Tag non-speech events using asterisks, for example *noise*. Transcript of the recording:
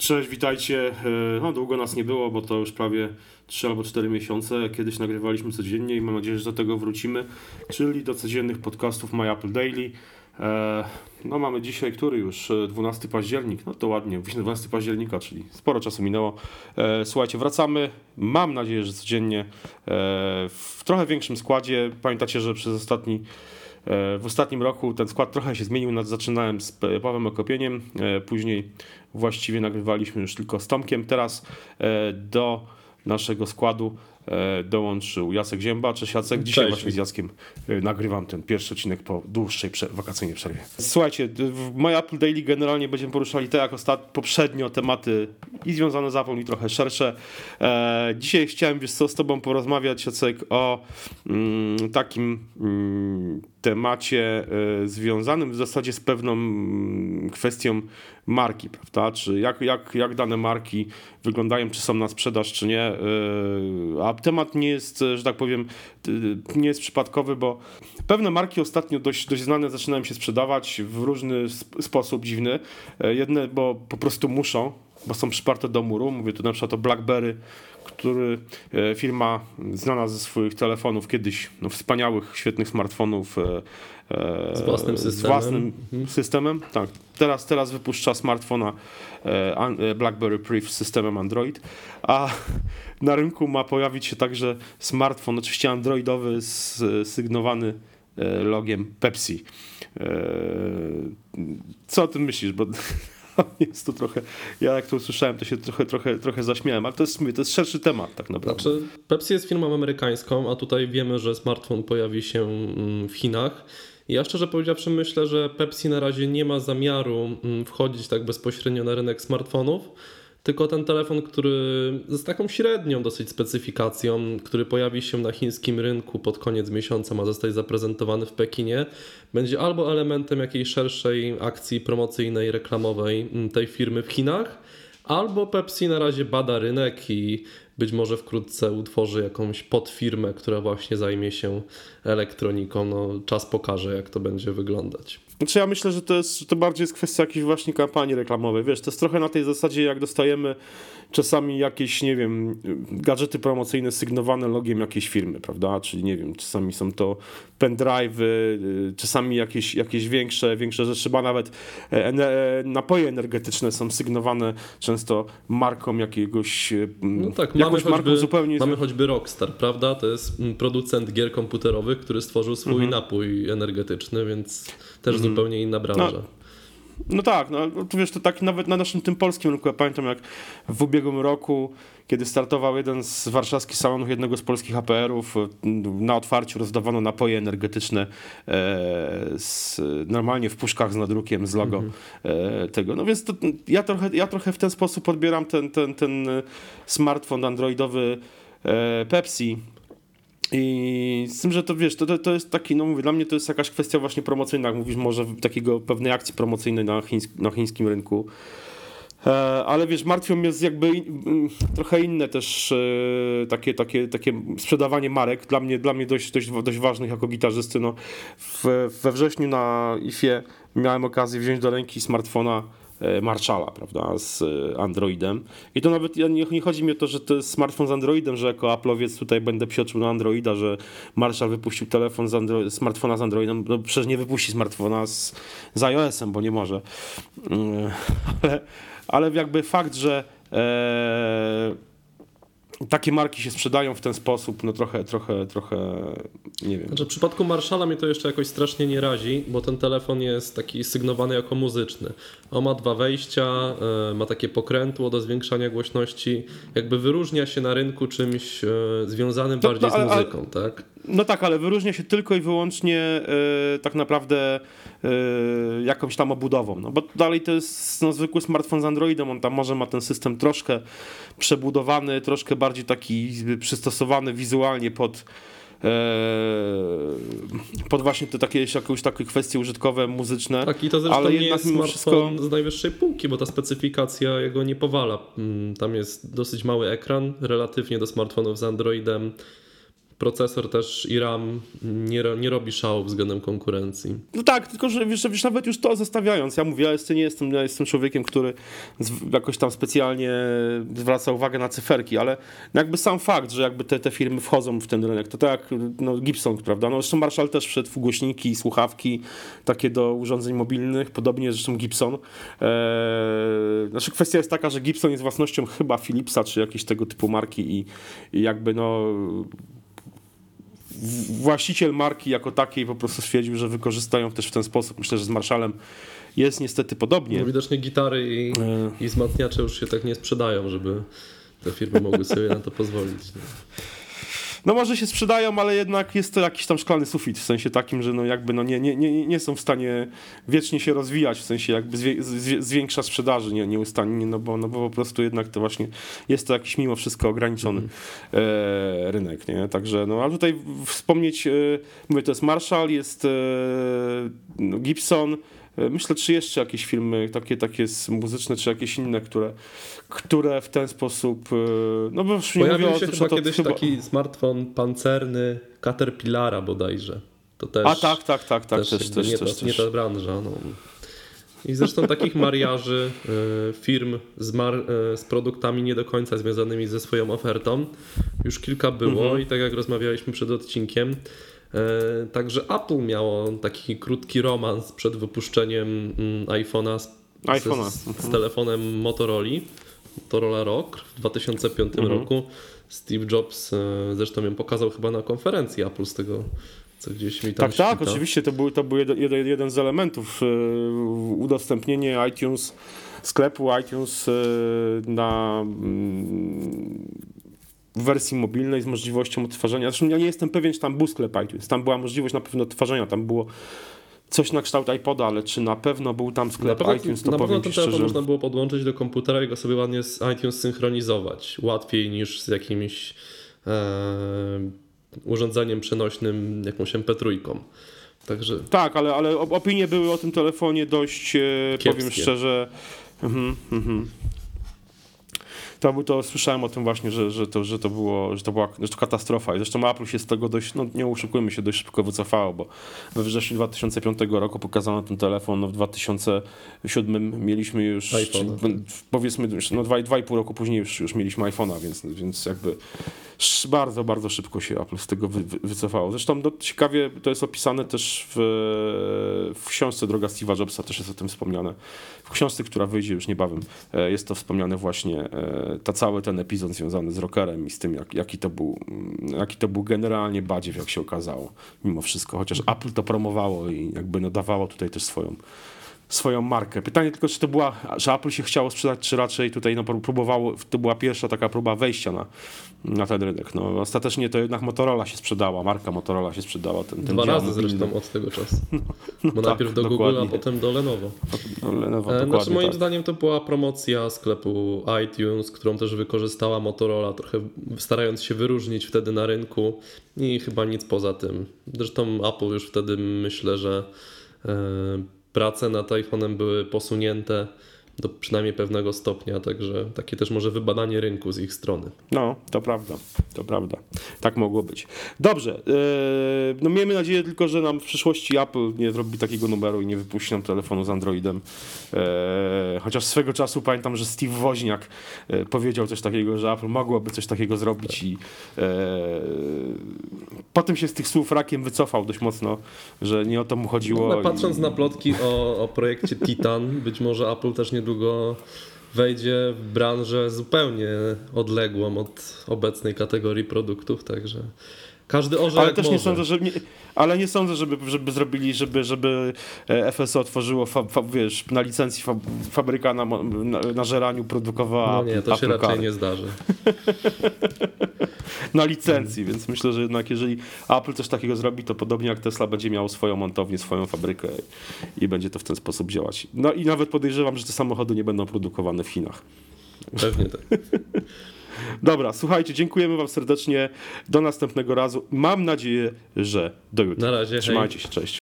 Cześć, witajcie. E, no, długo nas nie było, bo to już prawie 3 albo 4 miesiące. Kiedyś nagrywaliśmy codziennie i mam nadzieję, że do tego wrócimy, czyli do codziennych podcastów My Apple Daily. E, no mamy dzisiaj, który już? 12 e, październik, no to ładnie, 12 października, czyli sporo czasu minęło. Słuchajcie, wracamy, mam nadzieję, że codziennie w trochę większym składzie. Pamiętacie, że przez ostatni w ostatnim roku ten skład trochę się zmienił. Zaczynałem z Pawłem Okopieniem, później właściwie nagrywaliśmy już tylko z Tomkiem. Teraz e, do naszego składu e, dołączył Jacek Zięba. Cześć Jacek, dzisiaj Cześć. właśnie z Jackiem e, nagrywam ten pierwszy odcinek po dłuższej prze wakacyjnej przerwie. Słuchajcie, w My Apple Daily generalnie będziemy poruszali tak jak ostat... poprzednio tematy i związane z Apple i trochę szersze. dzisiaj chciałem wiesz co, z tobą porozmawiać Jacek o mm, takim mm, temacie związanym w zasadzie z pewną mm, kwestią marki, prawda? Czy jak, jak, jak dane marki wyglądają, czy są na sprzedaż, czy nie. Yy, a temat nie jest, że tak powiem, nie jest przypadkowy, bo pewne marki ostatnio dość, dość znane zaczynają się sprzedawać w różny sposób dziwny. Yy, jedne, bo po prostu muszą, bo są przyparte do muru. Mówię tu na przykład o BlackBerry, który e, firma znana ze swoich telefonów kiedyś, no, wspaniałych, świetnych smartfonów e, e, z własnym systemem. Z własnym mhm. systemem. Tak. Teraz, teraz wypuszcza smartfona BlackBerry Priv z systemem Android, a *laughs* na rynku ma pojawić się także smartfon, oczywiście androidowy, sygnowany logiem Pepsi. Co o tym myślisz? Bo *laughs* *laughs* jest to trochę, ja jak to usłyszałem, to się trochę, trochę, trochę zaśmiałem, ale to jest, to jest szerszy temat tak naprawdę. Znaczy, Pepsi jest firmą amerykańską, a tutaj wiemy, że smartfon pojawi się mm, w Chinach. Ja szczerze powiedziawszy myślę, że Pepsi na razie nie ma zamiaru mm, wchodzić tak bezpośrednio na rynek smartfonów, tylko ten telefon, który z taką średnią dosyć specyfikacją, który pojawi się na chińskim rynku pod koniec miesiąca, ma zostać zaprezentowany w Pekinie, będzie albo elementem jakiejś szerszej akcji promocyjnej, reklamowej tej firmy w Chinach, albo Pepsi na razie bada rynek i być może wkrótce utworzy jakąś podfirmę, która właśnie zajmie się elektroniką. No, czas pokaże, jak to będzie wyglądać. Znaczy ja myślę, że to, jest, że to bardziej jest kwestia jakiejś właśnie kampanii reklamowej. Wiesz, to jest trochę na tej zasadzie, jak dostajemy czasami jakieś, nie wiem, gadżety promocyjne sygnowane logiem jakiejś firmy, prawda? Czyli nie wiem, czasami są to pendrive'y, y, czasami jakieś, jakieś większe, większe rzeczy, ba nawet e, e, napoje energetyczne są sygnowane często marką jakiegoś y, No tak, mamy choćby, zupełnie... mamy choćby Rockstar, prawda? To jest producent gier komputerowych, który stworzył swój mhm. napój energetyczny, więc też mhm. zupełnie inna branża. No. No tak, no tu wiesz, to tak nawet na naszym tym polskim rynku, ja pamiętam jak w ubiegłym roku, kiedy startował jeden z warszawskich salonów jednego z polskich APR-ów, na otwarciu rozdawano napoje energetyczne e, z, normalnie w puszkach z nadrukiem, z logo mhm. e, tego. No więc to, ja, trochę, ja trochę w ten sposób odbieram ten, ten, ten smartfon androidowy e, Pepsi, i z tym, że to wiesz, to, to jest taki, no mówię, dla mnie to jest jakaś kwestia właśnie promocyjna, jak mówisz, może takiego pewnej akcji promocyjnej na, chińsk, na chińskim rynku. E, ale wiesz, martwią mnie jakby mm, trochę inne też e, takie, takie, takie sprzedawanie marek. Dla mnie, dla mnie dość, dość, dość ważnych jako gitarzysty. No, w, we wrześniu na IFie miałem okazję wziąć do ręki smartfona E, Marszala, prawda, z Androidem. I to nawet nie, nie, chodzi mi o to, że to jest smartfon z Androidem, że jako Apple'owiec tutaj będę psioczył na Androida, że Marshall wypuścił telefon z Andro smartfona z Androidem, no przecież nie wypuści smartfona z, z iOS-em, bo nie może. Mm, *laughs* ale, ale jakby fakt, że e, takie marki się sprzedają w ten sposób, no trochę, trochę, trochę, nie wiem. Znaczy, w przypadku Marszala mnie to jeszcze jakoś strasznie nie razi, bo ten telefon jest taki sygnowany jako muzyczny. On ma dwa wejścia, e, ma takie pokrętło do zwiększania głośności, jakby wyróżnia się na rynku czymś e, związanym no, bardziej no, ale, z muzyką, ale, tak? No tak, ale wyróżnia się tylko i wyłącznie yy, tak naprawdę yy, jakąś tam obudową, no bo dalej to jest no, zwykły smartfon z Androidem, on tam może ma ten system troszkę przebudowany, troszkę bardziej taki przystosowany wizualnie pod e, pod właśnie te takie jakieś takie kwestie użytkowe, muzyczne. Tak, i to zresztą ale nie jest wszystko... z najwyższej półki, bo ta specyfikacja jego nie powala. Mm, tam jest dosyć mały ekran, relatywnie do smartfonów z Androidem procesor też i RAM nie, nie robi szału względem konkurencji. No tak, tylko że wiesz, wiesz, nawet już to zostawiając, ja mówię, ja jeszcze nie jestem, ja jestem człowiekiem, który jakoś tam specjalnie zwraca uwagę na cyferki, ale jakby sam fakt, że jakby te, te firmy wchodzą w ten rynek, to tak jak no, Gibson, prawda, no zresztą Marshall też wszedł w głośniki, słuchawki, takie do urządzeń mobilnych, podobnie zresztą Gibson. Eee, znaczy kwestia jest taka, że Gibson jest własnością chyba Philipsa, czy jakiejś tego typu marki i, i jakby no właściciel marki jako takiej po prostu stwierdził, że wykorzystają też w ten sposób. Myślę, że z Marszalem jest niestety podobnie. No, widocznie gitary i, E, i wzmacniacze już się tak nie sprzedają, żeby te firmy mogły sobie na to pozwolić. nie? No może się sprzedają, ale jednak jest to jakiś tam szklany sufit, w sensie takim, że no jakby no nie, nie, nie, nie są w stanie wiecznie się rozwijać, w sensie jakby zwie, zwie, zwiększa sprzedaży nie, nieustannie, no bo, no bo po prostu jednak to właśnie jest to jakiś mimo wszystko ograniczony e, rynek, nie? Także no, a tutaj wspomnieć, e, mówię, to jest Marshall, jest e, no, Gibson, Myślę, czy jeszcze jakieś filmy takie, takie muzyczne, czy jakieś inne, które, które w ten sposób. e, No bo już nie Pojawił mówię o się tym, chyba to kiedyś chyba- taki smartfon pancerny Caterpillara bodajże. To też, A tak, tak, tak, tak, też, też, też, nie, też, ta, nie ta branża. No. I zresztą takich mariaży y, firm z, mar, z produktami nie do końca związanymi ze swoją ofertą już kilka było Mhm. i tak jak rozmawialiśmy przed odcinkiem, także Apple miało taki krótki romans przed wypuszczeniem mm, iPhone'a z, iPhone'a. z, z Mhm. telefonem Motorola, Motorola Rock w 2005 Mhm. roku. Steve Jobs y, zresztą ją pokazał chyba na konferencji Apple z tego, co gdzieś mi tam Tak, tak, oczywiście to był, to był jeden, jeden, z elementów. e, udostępnienie iTunes, sklepu iTunes e, na mm, w wersji mobilnej z możliwością odtwarzania. Zresztą ja nie jestem pewien, czy tam był sklep iTunes. Tam była możliwość na pewno odtwarzania, tam było coś na kształt iPoda, ale czy na pewno był tam sklep pewno, iTunes, to na pewno powiem telefon szczerze. można było podłączyć do komputera i go sobie ładnie z iTunes synchronizować. Łatwiej niż z jakimś e, urządzeniem przenośnym, jakąś MP3. Także Tak, ale, ale op- opinie były o tym telefonie dość, e, powiem Kiepskie. szczerze. Mhm, mhm. To, był- to słyszałem o tym właśnie, że, że, to, że, to było, że, to była, że to katastrofa. I zresztą Apple się z tego dość, no nie oszukujmy się, dość szybko wycofało, bo we wrześniu 2005 roku pokazano ten telefon, no w 2007 mieliśmy już, czyli, powiedzmy, no 2,5 roku później już, już mieliśmy iPhone'a, więc, więc jakby bardzo, bardzo szybko się Apple z tego wy, wy, wycofało. Zresztą no, ciekawie to jest opisane też w, w książce Droga Steve'a Jobsa, też jest o tym wspomniane. W książce, która wyjdzie już niebawem, e, jest to wspomniane właśnie, e, ta cały ten epizod związany z rockerem i z tym, jak, jaki, to był, mm, jaki to był generalnie badziew, jak się okazało, mimo wszystko. Chociaż Apple to promowało i jakby no dawało tutaj też swoją swoją markę. Pytanie tylko, czy to była, że Apple się chciało sprzedać, czy raczej tutaj no, próbowało, to była pierwsza taka próba wejścia na, na ten rynek. No, ostatecznie to jednak Motorola się sprzedała, marka Motorola się sprzedała. Ten, ten dwa razy mobilny. zresztą od tego czasu. *laughs* Bo tak, najpierw do Google, dokładnie. a potem do Lenovo. No, Lenovo, E, Znaczy moim tak. zdaniem to była promocja sklepu iTunes, którą też wykorzystała Motorola, trochę starając się wyróżnić wtedy na rynku i chyba nic poza tym. Zresztą Apple już wtedy myślę, że e, prace nad iPhone'em były posunięte do przynajmniej pewnego stopnia, także takie też może wybadanie rynku z ich strony. No, to prawda, to prawda. Tak mogło być. Dobrze, yy, no miejmy nadzieję tylko, że nam w przyszłości Apple nie zrobi takiego numeru i nie wypuści nam telefonu z Androidem. Yy, chociaż swego czasu pamiętam, że Steve Woźniak yy, powiedział coś takiego, że Apple mogłoby coś takiego zrobić i yy, potem się z tych słów rakiem wycofał dość mocno, że nie o to mu chodziło. No, ale patrząc i, na plotki o, o projekcie Titan, być może Apple też niedługo wejdzie w branżę zupełnie odległą od obecnej kategorii produktów, także każdy orze Ale też nie może. sądzę, że nie, ale nie sądzę, żeby, żeby zrobili, żeby, żeby e, FSO otworzyło fa, fa, wiesz, na licencji fa, fabryka na, na, na żeraniu produkowała No nie, to się raczej nie zdarzy. *laughs* na licencji, więc myślę, że jednak jeżeli Apple coś takiego zrobi, to podobnie jak Tesla będzie miało swoją montownię, swoją fabrykę i będzie to w ten sposób działać. No i nawet podejrzewam, że te samochody nie będą produkowane w Chinach. Pewnie tak. *laughs* Dobra, słuchajcie, dziękujemy wam serdecznie. Do następnego razu. Mam nadzieję, że do jutra. Na razie, hej. Trzymajcie się, cześć.